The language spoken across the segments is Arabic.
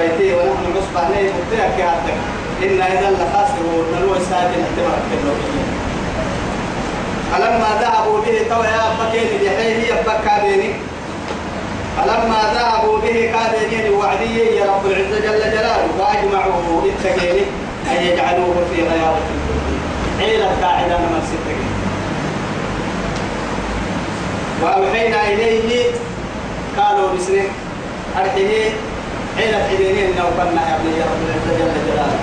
سوليتي ونحن نصبح ليه وديك يا هاتك إن إذا لخاسرون. نلوى ساكن؟ اعتبرت كله فلما ذهبوا به تو يا بكين يحيي يبكى بيني فلما ذهبوا به كادين وعدي يا رب العزة جل جلاله. فأجمعوا اتقيني أن يجعلوه في غيابة عيلة قاعدة من ستقين وأوحينا إليه قالوا بسنه أرحيه عدينين إنه كنا يا ابني يا رب العزة جل جلاله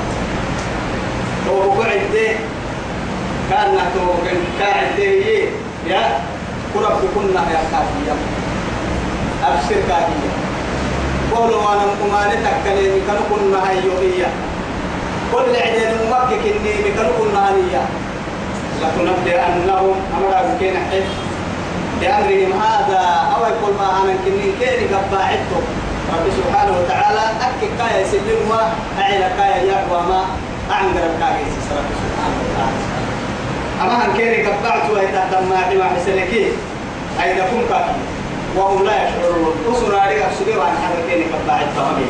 وقعد كان نحتو كان قاعد يا قرب كنا يا كافية. أبشر كافية. قولوا أنا مقمانة تكلم كانوا كنا هيوية كل عدين ممكك إني كانوا كنا هيا لتنبئنهم أمر كين حف بأمرهم هذا. أو يقول ما أنا كني كيري قباعدتم رب سبحانه وتعالى أكي كايا سلم وأعلى كايا يقوى ما أعنقر كايا رب سبحانه وتعالى. أما أن كيري قبعت ويتهدم ما حما حسنكي أي لكم كافي وهم لا يشعرون. وصنا عليك أكسجي وأن حركيني قبعت فهمي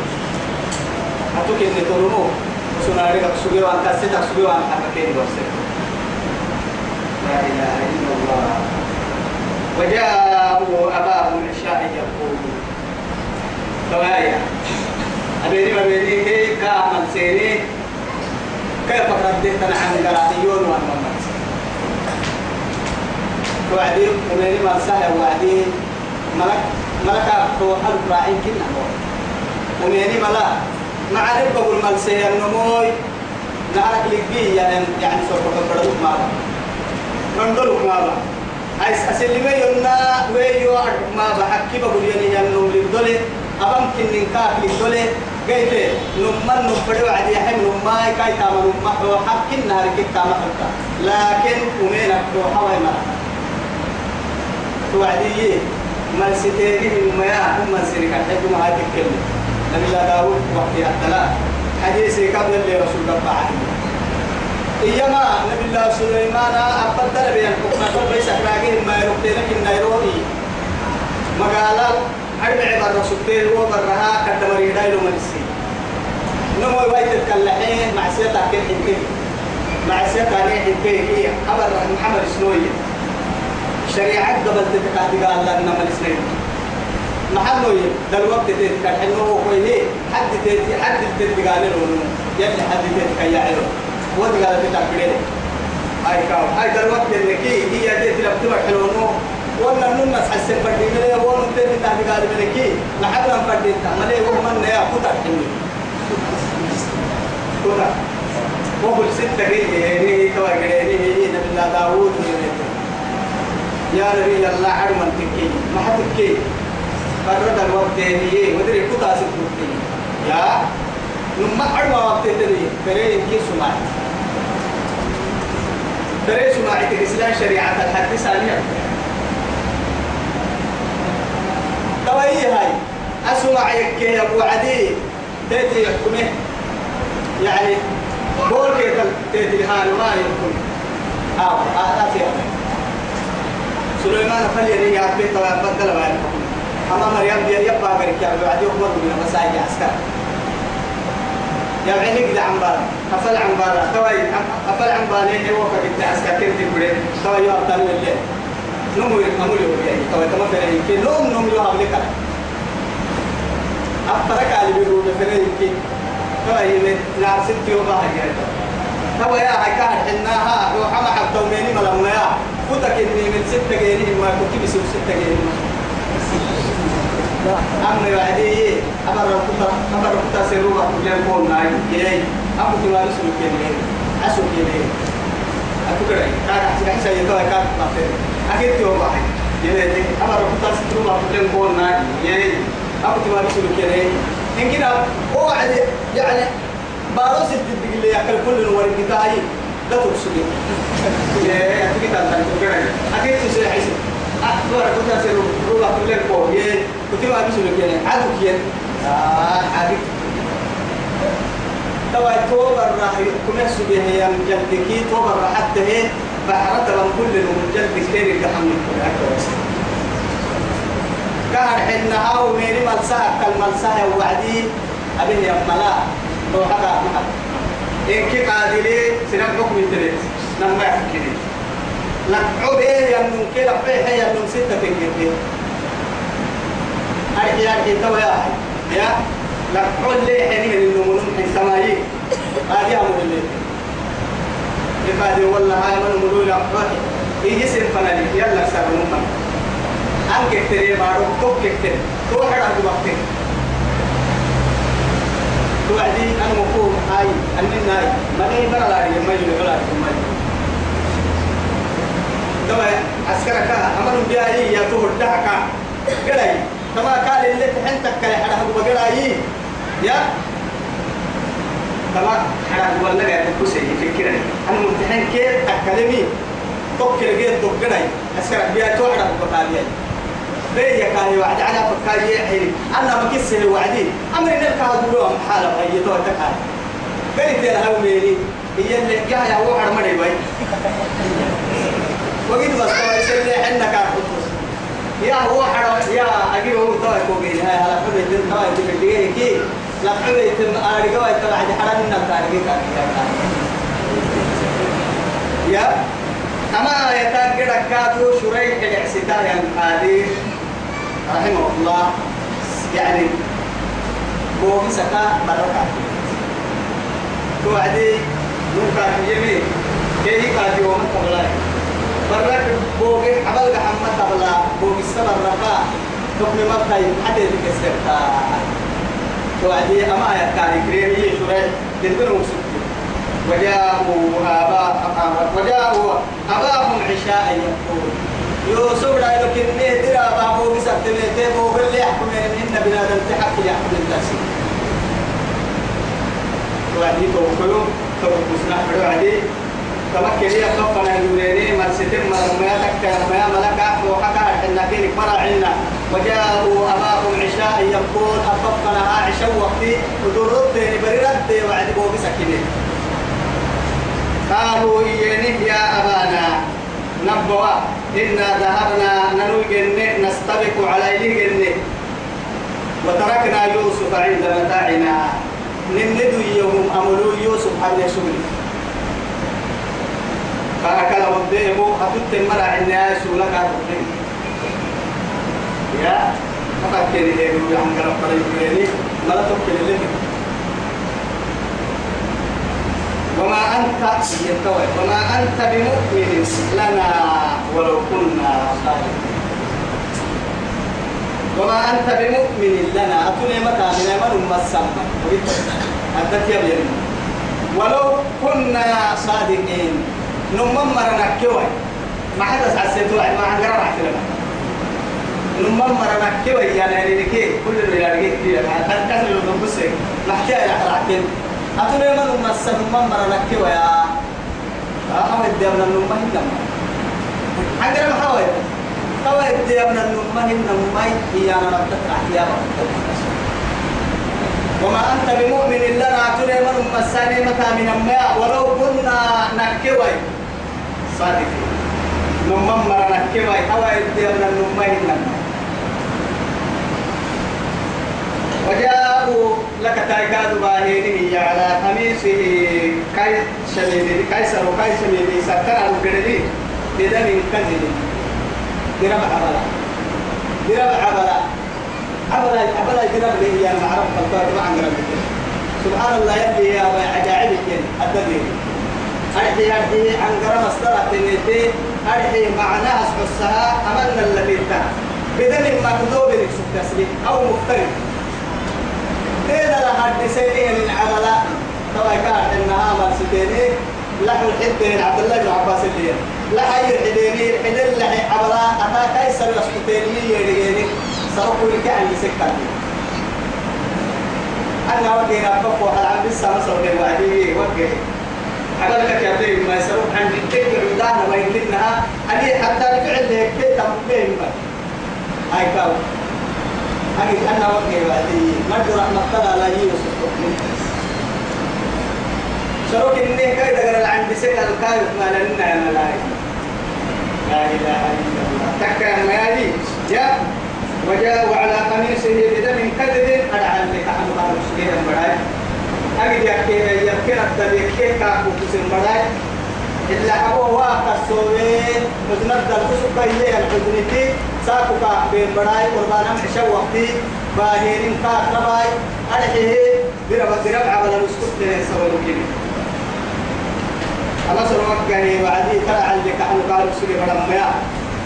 أتوك إني ترمو وصنا عليك أكسجي وأن كاسيت أكسجي وأن حركيني بسك لا إله إلا الله. وجاءوا أباهم عشاء يقولون توايا أبيني ما بيني كي كامل سيني. كيف رديت أنا عن قراتيون وأنا وعدي ومن ما سهل وعدي. ملك ملك هو حلف راعين كنا ومن ملا ما عرف بقول مال سهل النموي نعرف لقي يعني يعني سوف تبردو مالا. من دلو مالا. أيس أسلمي ينا ويو ما بحكي بقول يعني ينو للدولة أبام كنن كاك للدولة قيت نمان نفرد وعدي حم نمان كاي تاما نمان حكي نهار كي تاما حكا لكن ومينك روحا ويمرا توعدي ما ستيجي من ما هم سيرك الحج ما هذه الكلمة نبي الله داود وقت الثلاث حديث قبل اللي رسول الله بعد. إيما نبي الله سليمان أبدل بين حكمة بيس أخلاقه ما يربطينك النيروبي مقالا عبر رسول تير وبرها قد مريدا يلو منسي نمو ويت تكلحين مع سيطة كل حكي مع سيطة نيح حكي هي. أبر محمد سنوية شريعة قبل تتكاد قال لنا ما الإسلام محلو يه ده الوقت تتكاد إنه هو كويه حد تت حد تت قال له يبني حد تت كيا له. ودي قال تتكبرين هاي كاو. هاي ده الوقت اللي كي هي تت لو تبغى حلوة ولا نون حسن بدي من هو نتت تت قال من كي لحد ما بدي تعمل هو من يا كوتا حلو كوتا وقل ستة هي هي كوا هي نبي الله داوود يا نبي الله حرم تكي ما حتكي فرد الوقت هي ودري كتا ستوكي يا؟ نما حرم وقت تدري. فرين كي سمع فرين سمع الإسلام شريعة الحديث ثانية توي هاي أسمع يكي يا أبو عدي. تأتي يحكمه. يعني بول كيف تأتي هان ما يحكم. آه آه آه سليمان فلي يا بيت بدل ما أما مريم دي يبقى غيرك يا بعد يوم من مساجد عسكر. يا عيني كده عم بارا. أفل عم بارا. توي أفل عم بارا. هي وقت كده عسكر كده تقولي توي يوم تاني اللي نمو نمو يوم يعني توي كم فرق كي نوم نوم يوم قبل كده أفرق على بيرو بفرق كي توي من نار ست يوم هاي توي يا هاي كان حناها روح ما حب توميني ملامنا يا. كتك إني من ستة جيني ما كنت بسوي ستة جيني أما بعدي أمر كتا أمر كتا سيروبا كجان كون ناي ياي أبو تمارس لكين أسوق يلي أتوقع كان أحسن أحسن يتوه كان تفهم أكيد يوم واحد يلي أمر كتا سيروبا كجان كون ناي ياي أبو تمارس لكين إن كده هو يعني باروس الدقيق اللي يأكل كل الورق بتاعي لا تقصدي يا أكيد أنت تقول أكيد تسير حسن أكبر كنت أسير روح كل الكو يه كنت ما أبي سلوك يعني عدوك يه آه عدوك توا توبر راح يكون سبيه يا مجلدكي توبر حتى هي بحرت من كل المجلد كثير الجحم كهر حنا هاو ميري ملسا كالملسا وعدي. أبين يا ملا روحك محل. إن كي قادلي سنم حكم تلت نما يحكي لك عبيه يمنون كي لقيه يمنون ستة تنجي أرحي أرحي توا يا يا؟ عل لي حنين النمون من سمايي هذه أمر اللي إبادي والله هاي من ملول أحوالي إيجي سنفنا لي يلا سر نمان أنك كتير بارو توك كتير تو حدا دوقتين توعدي أنا مفهوم. هاي أني ناي. ما ني برا لا يما يلا يما دوا عسكرك أمر بياي يا تو دهك قلي كما قال اللي تحنتك كلا هو قلي يا؟ كما هو اللي قاعد تكوسي يفكرني أنا ممتحن كيف أكلمي. توكل جيت توكلي عسكرك بيا تو حدا هو قلي بيا كان وعد؟ على فكاية حيري أنا كسر وعدي. أمر إن الكهاد لهم حالة هي تو تكال بيت الهو ميري هي اللي جا يا هو عرمني باي وقيت بس تو يسلي حنا كان يا هو حرام يا أجي هو تو يكوجي هاي هلا كل يوم تو يجي كي لا كل يوم أرجع ويتبع عاد حرام الناس أرجع كان يا أما يتاكد كاتو شريح الإعسدار يا الحديث رحمه الله. يعني بوغي سكا بركة توعدي نوكا يمين كي كاتي ومن قبلاي برك بوغي عمل محمد قبلا بوغي السبر رقا حكم مبقى حدث كسرتا توعدي أما يتاكد كريمي شريح دندن وسكت وجاءوا آباء وجاءوا أباهم عشاء يقول. يوسف لا يمكن نه درا بابو بسبت ميته بو اللي يحكم إن بنادم تحق يحكم الناس. وعدي توكلوا توكلنا وعدي تمكن هي خفنا يوريني مرستين مرميا تكا مرميا ملكا وحكا حنا كينك مرا عنا وجاءوا أباهم عشاء يقول أخفنا عشاء وقتي ودرت بريرت وعدي بو بسكينه قالوا إيانه يا أبانا نبوا إنا ذهبنا ننوجن نستبق عليه جن وتركنا يوسف عند متاعنا. نمدوا يوم أملوا يوسف حل شغلي فأكل ربهم أتت المرع الناس لك يا فقد كان يقول عن رب العالمين ما تقبل لك وما أنت يتوي وما أنت بمؤمن لنا ولو كنا صادقين. وما أنت بمؤمن لنا أتوني متى من أمر مسمى أنت يا ولو كنا صادقين. نمم مرنا كوي ما حدث عسيت واحد ما عن قرار لنا. نمم مرنا كوي يعني يعني كي كل اللي فيها هذا كسر الضبسي نحكي على حلقتين أتوني مسا نمم مرنا كوي يا. أهو الديابنا نمم هنم عن قرار محاوي هو الديابنا نمم هنم هي أنا ربطت أحياء وما أنت بمؤمن لنا أتوني من مساني متى من ولو كنا نكوي صادقين. نمم مرنا كوي هوا يدينا نمم هنم وجاءوا لك تايكاد باهينه على قميصه كاي شميدي كايسر وكاي شميدي. سكر على القردي بدم كذب درب عبلا درب عبلا عبلا عبلا درب لي يا معرف الطاقة مع سبحان الله يبدي يا عجائبك الدليل أرحي أرحي عن قرم استرات النتي أرحي معناها سحسها أمنا الذي تا بدل ما تدوب لك تسليم أو مختلف إذا لها الدسينية للعملاء طبعا كانت إنها أمر ستيني لحو الحدين عبد الله بن عباس اللي لحي الحديني. الحدين لحي عبلاء أتا كيسر يسكتيني يريني سرقوا لك عن سكتي أنا وجهنا بقوا على عبد السلام صلى الله عملك يا بيه ما يسروح عن الكيك عندنا ما يمكنها أني حتى الفعل ده كيك تمكين ما. هاي كاو. أجد أنا وجهي بعدي. ما رحمة الله لا يوسف شروك إنه كاي دقر العن بسك الكاي ما لنا يا ملائكة لا إله إلا الله. تكا مالي يا. وجاء وعلى قميصه بدم كذب. أدعى لك عن بعض المسلمين المراي أجد يكي يكي الدبي كي كاكو كسر مراي إلا أبو واقع السوين مزند الكسر كيه الحزنتي ساكو كاك بين مراي قربانا محشو وقتي. باهين كاك رباي أدعيه بربع بربع على المسكت سوالو كيني أما سرمك جاني بعدي ترى عندك عن قال سوري بدم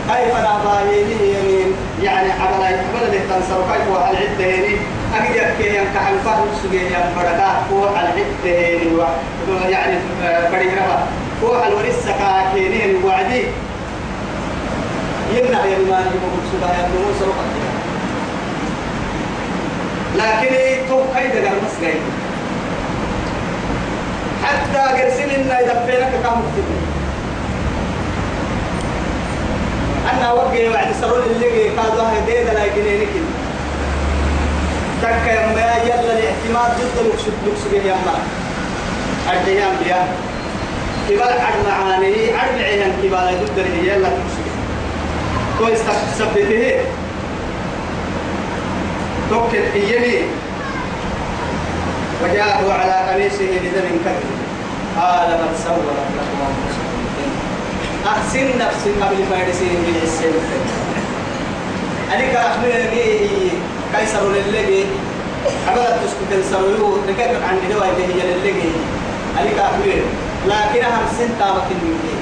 كيف نباهيني يمين؟ يعني عمل عمل اللي تنصر كيف هو العدة هني أجد يكي ينكح الفهم سجين يا بركات هو العدة هني يعني بريرها هو الورث سكاكينين وعدي. يمنع يمان يمون سبحانه يمون سرقة لكن تو كيد مسجد. حتى قرسلنا إذا فينك كم أنا وقعي وعد سرول اللي كادوا هدي ده لا يجيني كده تك ما يلا الاعتماد ضد المقصود المقصود يا ما الديان بيا كبار عد معاني عد عيان كبار ضد اللي يلا المقصود كويس تثبته توكل إيني وجاءه على قميصه بدم كذب قال من سولت لكم أحسن نفسك قبل ما يرسين بالعسين أنا كأخبرني كيسر للجي حبلت تسكت السرويو نكتب عن دواء اللي هي للجي أنا كأخبرني لكنها سن تابت مني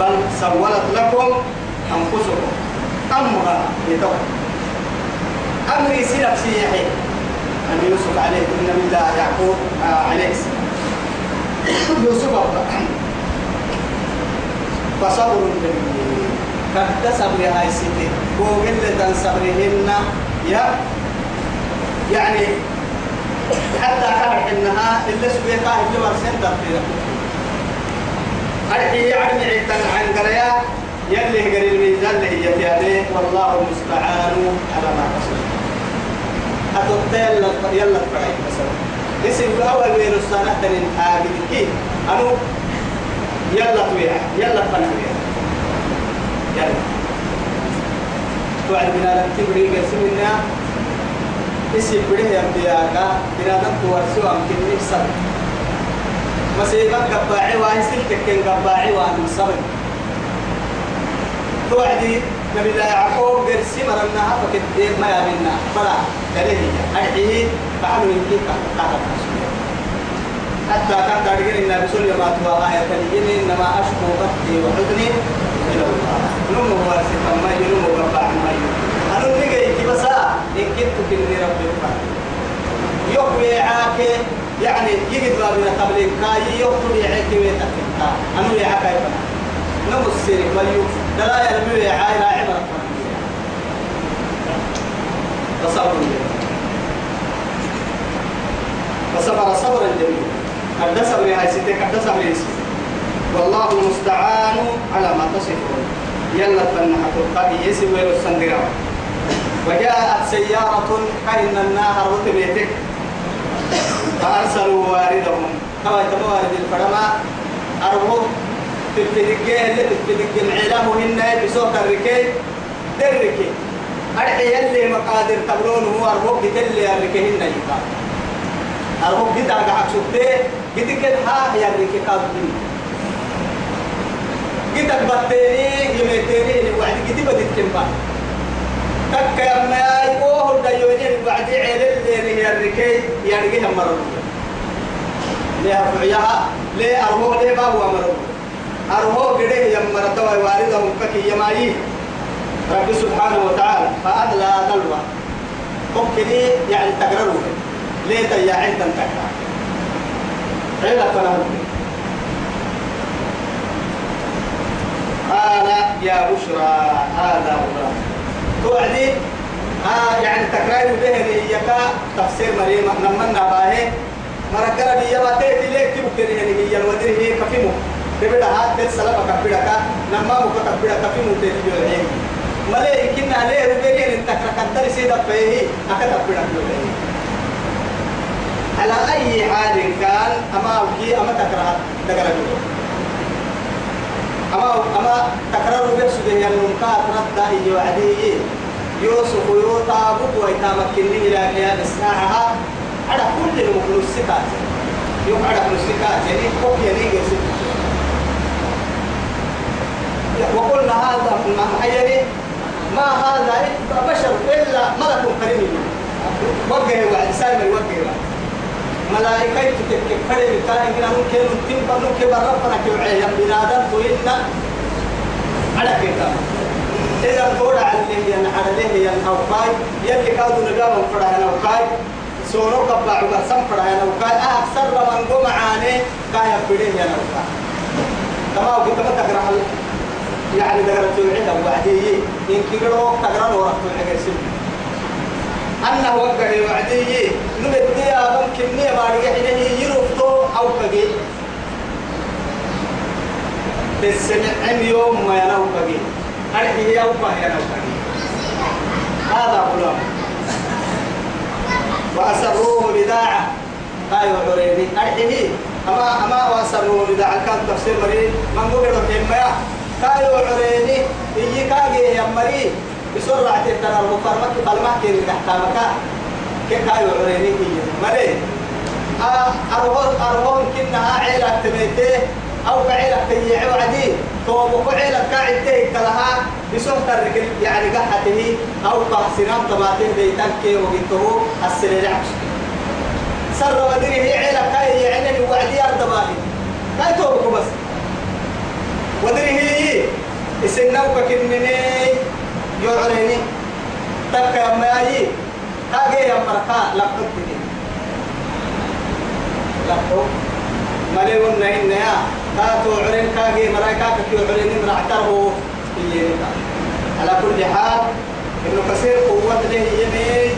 بل سولت لكم أنفسكم. أمرها يتوقع أمري سنفسي يحيي أن يوسف عليه إن من الله يعقوب آه عليه يوسف فصبر جميل. قد صبر هاي ستة وقل لدن صبرهن يا. يعني حتى كان إنها اللي سبيقها اللي مرسين تطبيق أرحي يعني عيتن عن قرية. يلي قري الميزان اللي هي تيادي والله المستعان على ما تصل أتوقع يلا يلا تبعي مثلا. اسم الأول وين السنة تنين حاجة؟ كي أنو؟ يلا تويا يلا فنويا يلا توعد بنا لك تبري قسمنا اسم بره يا بياكا بنا لك تورسوا أم حتى كان تارجين النبي صلى الله عليه وسلم آية تلين إنما أشكو بثي وحزني. إلى الله نمو وارسي ما ينمو ربع ما أنا نجي كي بس إن كنت كني ربي يوم يعاك يعني يجد بابنا تبليغ كاي يوم يعاك ويتكتا أنا يعاك يفنا نمو السيرك مليو دلا يرمي يعاي لا عبرة فصبر فصبر صبرا جميلا قد صبر هاي ستة قد صبر والله المستعان على ما تصفون. يلا فنحة القبي يسوي السندرة. وجاءت سيارة كأن النهر وتبيتك فأرسلوا واردهم. كما يتموارد الفرما. أربو تبتدقيه اللي تبتدق العلام هن بصوت الركي. دركي. أرحي يلي مقادر تبلون. هو أربو بتلي الركي. هن يقال أربو بتا قاعد شفتي قد كده ها الركي قابلين قد بطيني يميتيني وعد قد بدت كمبان. تك يا ماي اوه دايونين بعد عيل اللي هي الركي يرجيها مرة ليه فعيها ليه أرهو ليه بابو أمره أرهو قده يا مرة والدهم ككي يمايي رب سبحانه وتعالى فأدلى دلوة ممكن يعني تقرروا ليه تيا عيدا تقرر فنهر قال يا بشرى هذا غلام. توعدي؟ آه يعني تكرار به يكا تفسير مريم نمنا باهي مرقرا بي يما تيتي ليك تبكر يعني هي الودر هي كفيمو. تبدا هات تل سلام كبدا نما مو كبدا كفيمو تيتي بيو هي ملي كنا عليه ربيري ان تكرا كدر سيدا فيه اكا كبدا على أي حال كان أما أوكي أما تكره تكره أما أما تكرر بيسوده ينمكا رد إيه وعدي يوسف يوتا بقوة تامكني إلى قيام الساعة. على كل المخلصات يوم على المخلصات يعني كوك يعني وقلنا هذا يعني ما هذا بشر إلا ملك كريم وجه وعد سالم وجه ملائكة تكتب فرد كان كنا ممكن تنبا ممكن برفنا كوعي بنادم توينا على كتاب إذا تقول عليه ين عليه ين أوكاي يلي كادو نجام فرح أوكاي سونو قبع وقسم فرح أوكاي أكثر من قوم عاني كايا بدين ين أوكاي تمام كنت ما تقرأ يعني دقرة توعيها وعديه إن كيرو تقرأ ورا توعيها أنه وقع وعدي. نبدي أبن كمية بارجع إليه يرفضو أو كجي تسمع أم يوم ما ينو كجي أرحيه أو ما ينو كجي هذا غلام. وأسروه بداعة. قال عريني أرحيه أما أما وأسروه بداعة. كان تفسير مريض. من قبل كمية قال عريني إيجي كاجي يا مريض. بسرعة ترى المفرمة كلمة كين تحتامك كيف هاي عريني هي؟ مري. أروه أروه كنا عيلة تبيته أو كعيلة تيجي وعدي تو بقعيلة قاعد تيجي كلها بسوق ترك يعني قحته أو قحسنام تباته كي وقته عكس. سر ودري هي عيلة كاي يعني وعدي أرض كاي تو بس. ودري هي السنة وكنني يعرني تك يا ماي. كاجي يا مركا لقط تدي لقط مليون نين يا. كاتو عرين كاجي مرايكا كيو عرين مرعتره. على كل حال ابن كثير قوة له يمي.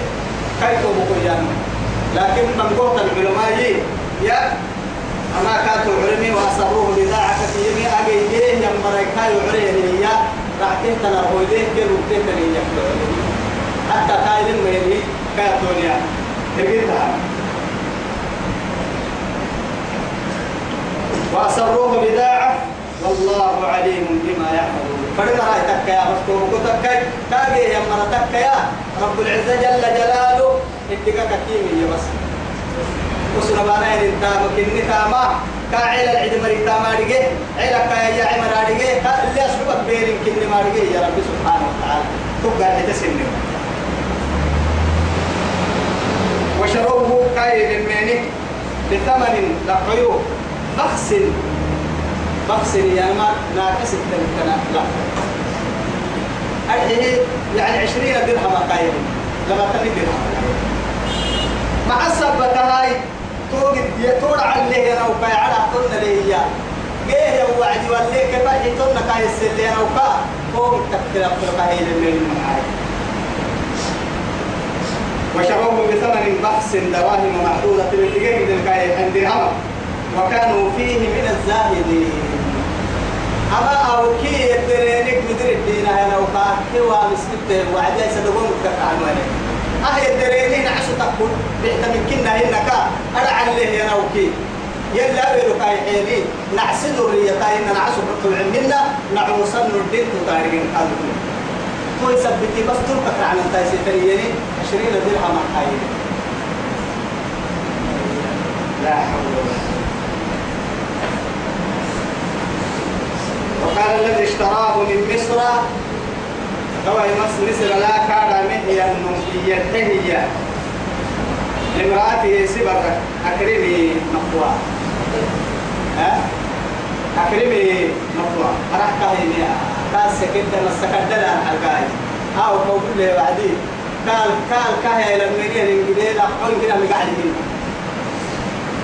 كيف بقيان. لكن من قوة العلماء يا. أما كاتو عرمي وأسروه بذاعة في يمي. أجيبيه يا مرايكا يعرين يا راحتين تنا هويدين كيلو بتين تني حتى كايدين ميني كاتونيا تجيتها وأسروه بداعة. والله عليم بما يعملون. فرنا هاي تكا يا مفتوح تكا تاجي يا مرة تكا يا. رب العزة جل جلاله. اتقا كتيمي بس. وسنا بانا انت مكني تاما كاعل العيد مريتا مارجه عيلا كايا يا عمر مارجه اللي اسبك بيرين كني مارجه يا رب سبحانه وتعالى تبقى حتسني وشروه كاي الميني بثمن لقيو بخس بخس يا ما ناقص التمكنا لا أيه يعني عشرين درهم كاي لما تبي درهم مع السبت هاي توجد يتور عليه أنا وكاي على طن ليه جيه يا وعدي ولا كيف يتون كاي السلي أنا وكا فوق تكتر أكتر كاي معاي وشروه بثمن بخس دراهم معدودة بالدقيقة من الكاي عند الأمر وكانوا فيه من الزاهدين. أما أو كي يدرينك مدري الدين أنا وكا كوا مسكت وعدي سدقون متكع المالك أهي الدرينين عشو تقول بيحتمل كنا هناك أنا عليه أنا وكي يلا بيرو كاي حيني نعسل الريتا إن نعسو بطلع منا. نعوصل الدين تطارقين قالوا تو يثبتي بس تركك عن التايسي تريني عشرين درهم حيني لا حول وقال الذي اشتراه من مصر هو مصر لا كان مهيا ينتهي لامرأته سبر أكرمي مقوى. ها؟ أكرمي مقوى. أراح كهيني كاس كده مسكدل عن حرقاي أو قول له بعدين قال قال كهي لما يجي نجي لا حول كده مقعدين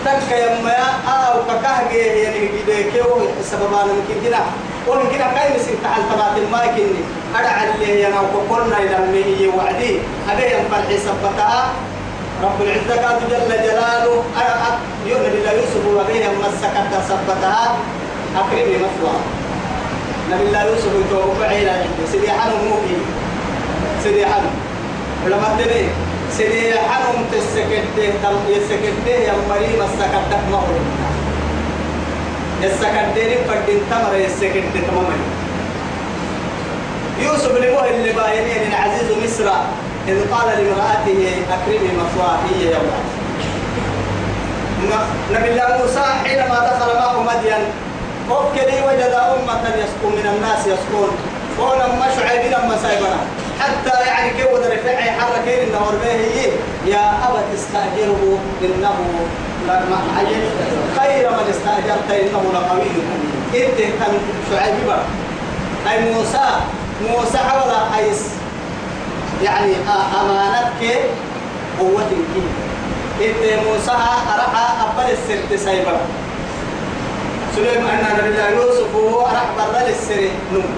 تك يا أو ككهجي يعني كده كيو سببان ممكن كده. ومن كده كاي مسك تعال تبات الماء كني أدع اللي ينا وقلنا إلى المهي وعدي. أبي ينفع حسابتها رب العزة قال جل جلاله يؤمن بالله يوسف وبيه مسكت سبتها. أكرمي مثوى. نبي الله يوسف يتوقع عيلا سيدي حنو موكي. سيدي حنو ولما تبي سيدي حنم تسكته تم يسكته يا مريم السكتك ما هو السكتين فردين تمر يسكته تماما يوسف لمه اللي باينين العزيز مصر إذ قال لامرأته أكرمي مثواه هي يوم نبي الله موسى حينما دخل معه مدين وكلي وجد أمة يسكن من الناس يسكن ولما شعيب لما سايبنا حتى يعني كيف رفعي حركين انه به يا ابت استاجره انه خير من استأجرت إنه لقوي. إنت كان شعيب أي موسى موسى حول حيث يعني أمانتك قوتك إنت موسى أرحى أبل السرت سايبر. سليمان نبي الله يوسف هو أرحى برد السر نوم.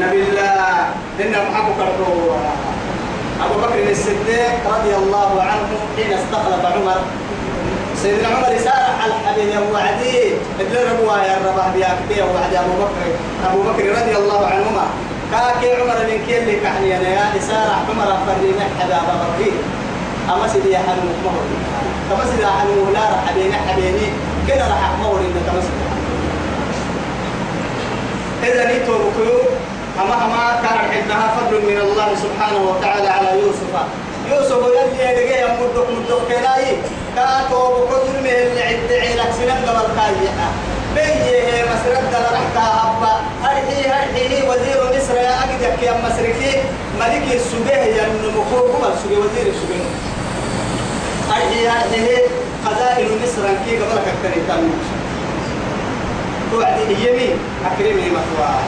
نبي الله إن أبو بكر أبو بكر الصديق رضي الله عنه حين استخلف عمر. سيدنا عمر سارع الحديث يا وعدي ادل ربوا يا رب بيا كتير وعدي أبو بكر. أبو بكر رضي الله عنهما. كاكي عمر من كل كحني أنا يا إسارع عمر فريم حدا بكر. أما سيدي يا حنو مهر. كما سيدي يا حنو لا رح بيني حبيني كنا رح مهر إن كما سيدي. إذا نيتو بكيو. أما أما كان عندها فضل من الله سبحانه وتعالى على يوسف. يوسف يلي يدقي يمدك مدك كلاي كاتو بكتر من اللي عد عيلك سنن قبل كايحة بيه مسرد لرحكا هبا هرحي هرحي وزير مصر يا أقدك يا مسركي ملك السبيه يا نمكوه السبيه وزير السبيه هرحي هرحي خزائن مصر كي قبل كتر تم توعدي يمين أكرمني مثواه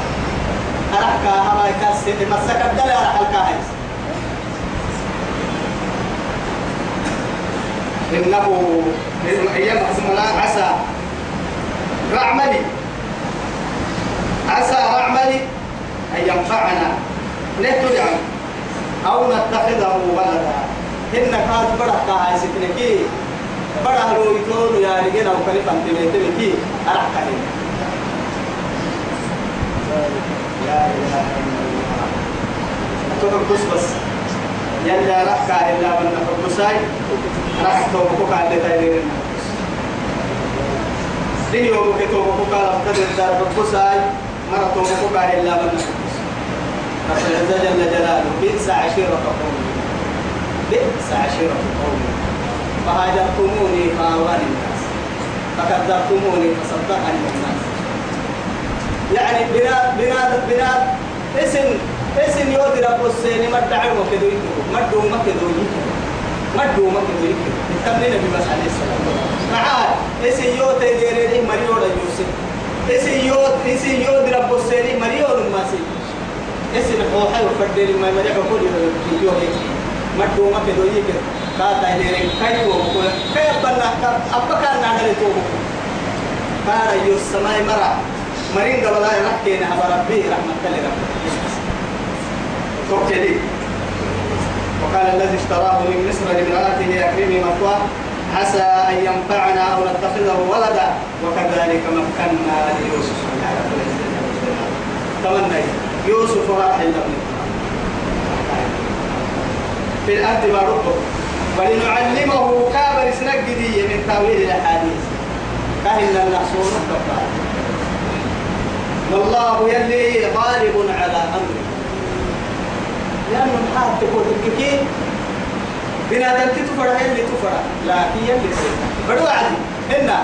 أرحكا هما يكسر مسك الدل أرح الكاهيس إنه أيام عسى رعملي عسى رعملي أن ينفعنا. نتدعم أو نتخذه ولدا. إن كاد برا كاهيس تنكي برا لو يتون يا رجال أو كلفة تنكي أرح كاهيس لا إله إلا الله. تحبس بس. يلا رحكا إلا من تحبساي رح توبكوك على تايرين دي يومك توبكوك على فتد الدار تحبساي مرة توبكوك إلا من تحبس رب العزة جل جلاله بئس عشيرة قوم بئس عشيرة قوم فهاجرتموني فآوان الناس. فكذبتموني فصدقني الناس. يعني بناد بناد بناد اسم اسم يودي رب السين ما دعوا كدو يكرو ما دو ما كدو يكرو ما دو ما كدو يكرو التمرين بس عليه السلام معاد اسم يودي ديري مريو لا يوسف اسم يود اسم يودي رب السين مريو ما سي اسم حوحي وفردين ما مريو كل يوم ما دو ما كدو يكرو كاتا ديري كاي وكل كاي بنا أبا كان نعمل توبه كان يوسف مرا مرين قبل لا يحكي نحب ربي رحمة الله توكلي وقال الذي اشتراه من مصر لامرأته أكرمي مثواه عسى أن ينفعنا أو نتخذه ولدا. وكذلك مكنا ليوسف. تمنى. يوسف راح لابن في الأرض ما ربه. ولنعلمه كابر سنجدي من تأويل الأحاديث. كهن النحصون الكفار والله يلي غالب على أمره. لأنه الحال تقول الكيكين بنادم تفرع اللي تفرع لكن يلي بدو عادي. هنا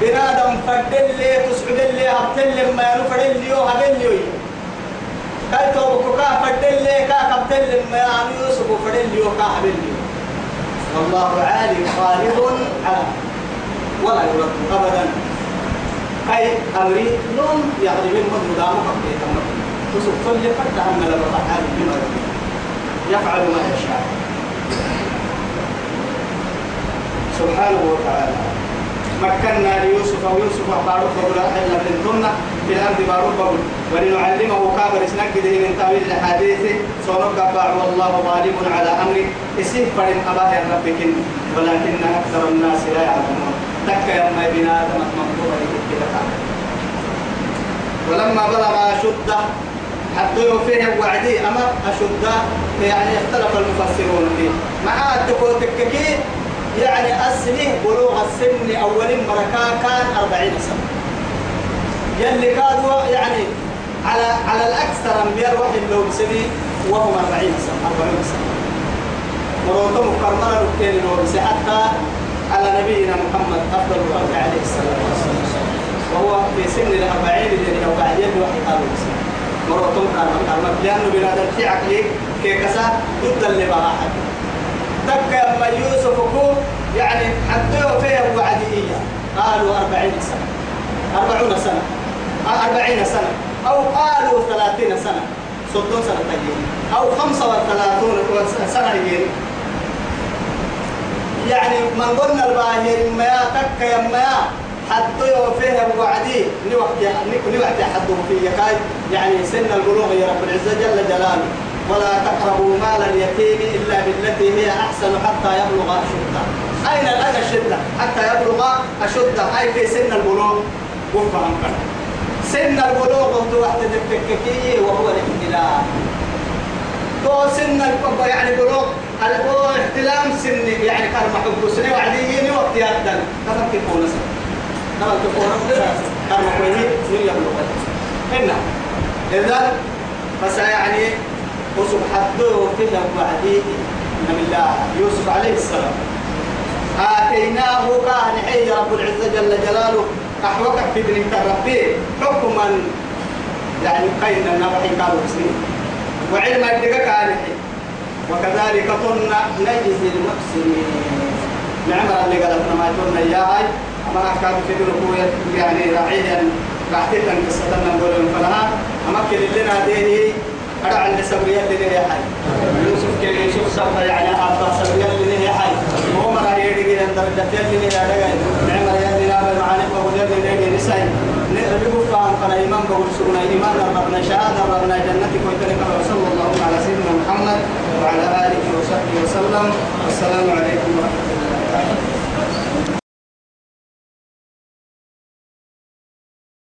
بنادم فردل لي تسعد لي هبتل ما ينفر لي يو هبل لي. كاي توبك كا فردل لي كا كبتل ما يعني يوسف فردل لي كا هبل لي. والله عالي خالد على ولا يرد أبدا. أي أمري نوم يعني من مدن دامو قبل تمام وسوف كل فرد لما فعل بما يفعل ما يشاء. سبحانه وتعالى. مكنا ليوسف ويوسف بارك بقول إحنا من ضمن في الأرض بارك بقول ولنعلمه كابر سنكده من تأويل الحديث. سونك باع والله غالب على امره اسيه فرن اباه ربك ولكن أكثر الناس لا يعلمون. تك يوم بنا مكتوبه ولما بلغ شده حتى فيه وعدي أما أشد يعني اختلف المفسرون فيه. مع التكوتككي يعني أسنه بلوغ السن أول مركا كان أربعين سنة. يلي كادوا يعني على على الأكثر أنبياء الوحي لو بسني وهم أربعين سنة أربعين سنة. مروتهم كرمنا لكين لو حتى على نبينا محمد أفضل الخلق عليه الصلاة والسلام. وهو في سن الأربعين الذي أو بعد يد وحي قالوا بسنة مروتهم كرمنا كرمنا لأنه بنادر في عقلي كي كسا ضد اللي أحد تبقى أما يوسف كو يعني حتى فيه وعدية قالوا أربعين سنة. أربعون سنة. أربعين سنة. أو قالوا ثلاثين سنة. صدون سنة تجين أو خمسة وثلاثون سنة يجين يعني من قلنا الباهر ما تك يا ما حتى يوفيها بوعدي نوقت نوقت حد في يكاي. يعني سن البلوغ يا رب العزة جل جلاله. ولا تقربوا مال اليتيم إلا بالتي هي أحسن حتى يبلغ أشده. أين الآن الشدة حتى يبلغ أشده. أي في سن البلوغ؟ وفهم سن البلوغ هو واحد التككية وهو الاحتلال تو سن يعني بلوغ احتلام سن يعني كان محب سنة وعديين وقت يأذن. كم تكون سنة كم تكون كان محبه من يبلغ هنا إذا فسيعني وسبحانه فيه وعديه من الله يوسف عليه السلام. آتيناه كان حي رب العزة جل جلاله أحوك في ابن ربي حكما يعني قينا نبحي قالوا بسنين. وعلم الدقاء كان وكذلك كنا نجزي المحسنين. نعم اللي قالت ما كنا إياها أما أحكام في ابن يعني راعيا راحتنا قصتنا نقول فلها. أما كل لنا ديني أرى عند سبريا اللي نهي حي يوسف كي يوسف سبرا يعني أبا سبريا اللي نهي حي هو مرة يدي عند درجة اللي نهي هذا نعم يا دي نام معاني بقول اللي نهي نساي نبي فهم قال إيمان بقول سكون إيمان ربنا شهادة ربنا جنتك ويترك صلى الله على سيدنا محمد وعلى آله وصحبه وسلم والسلام عليكم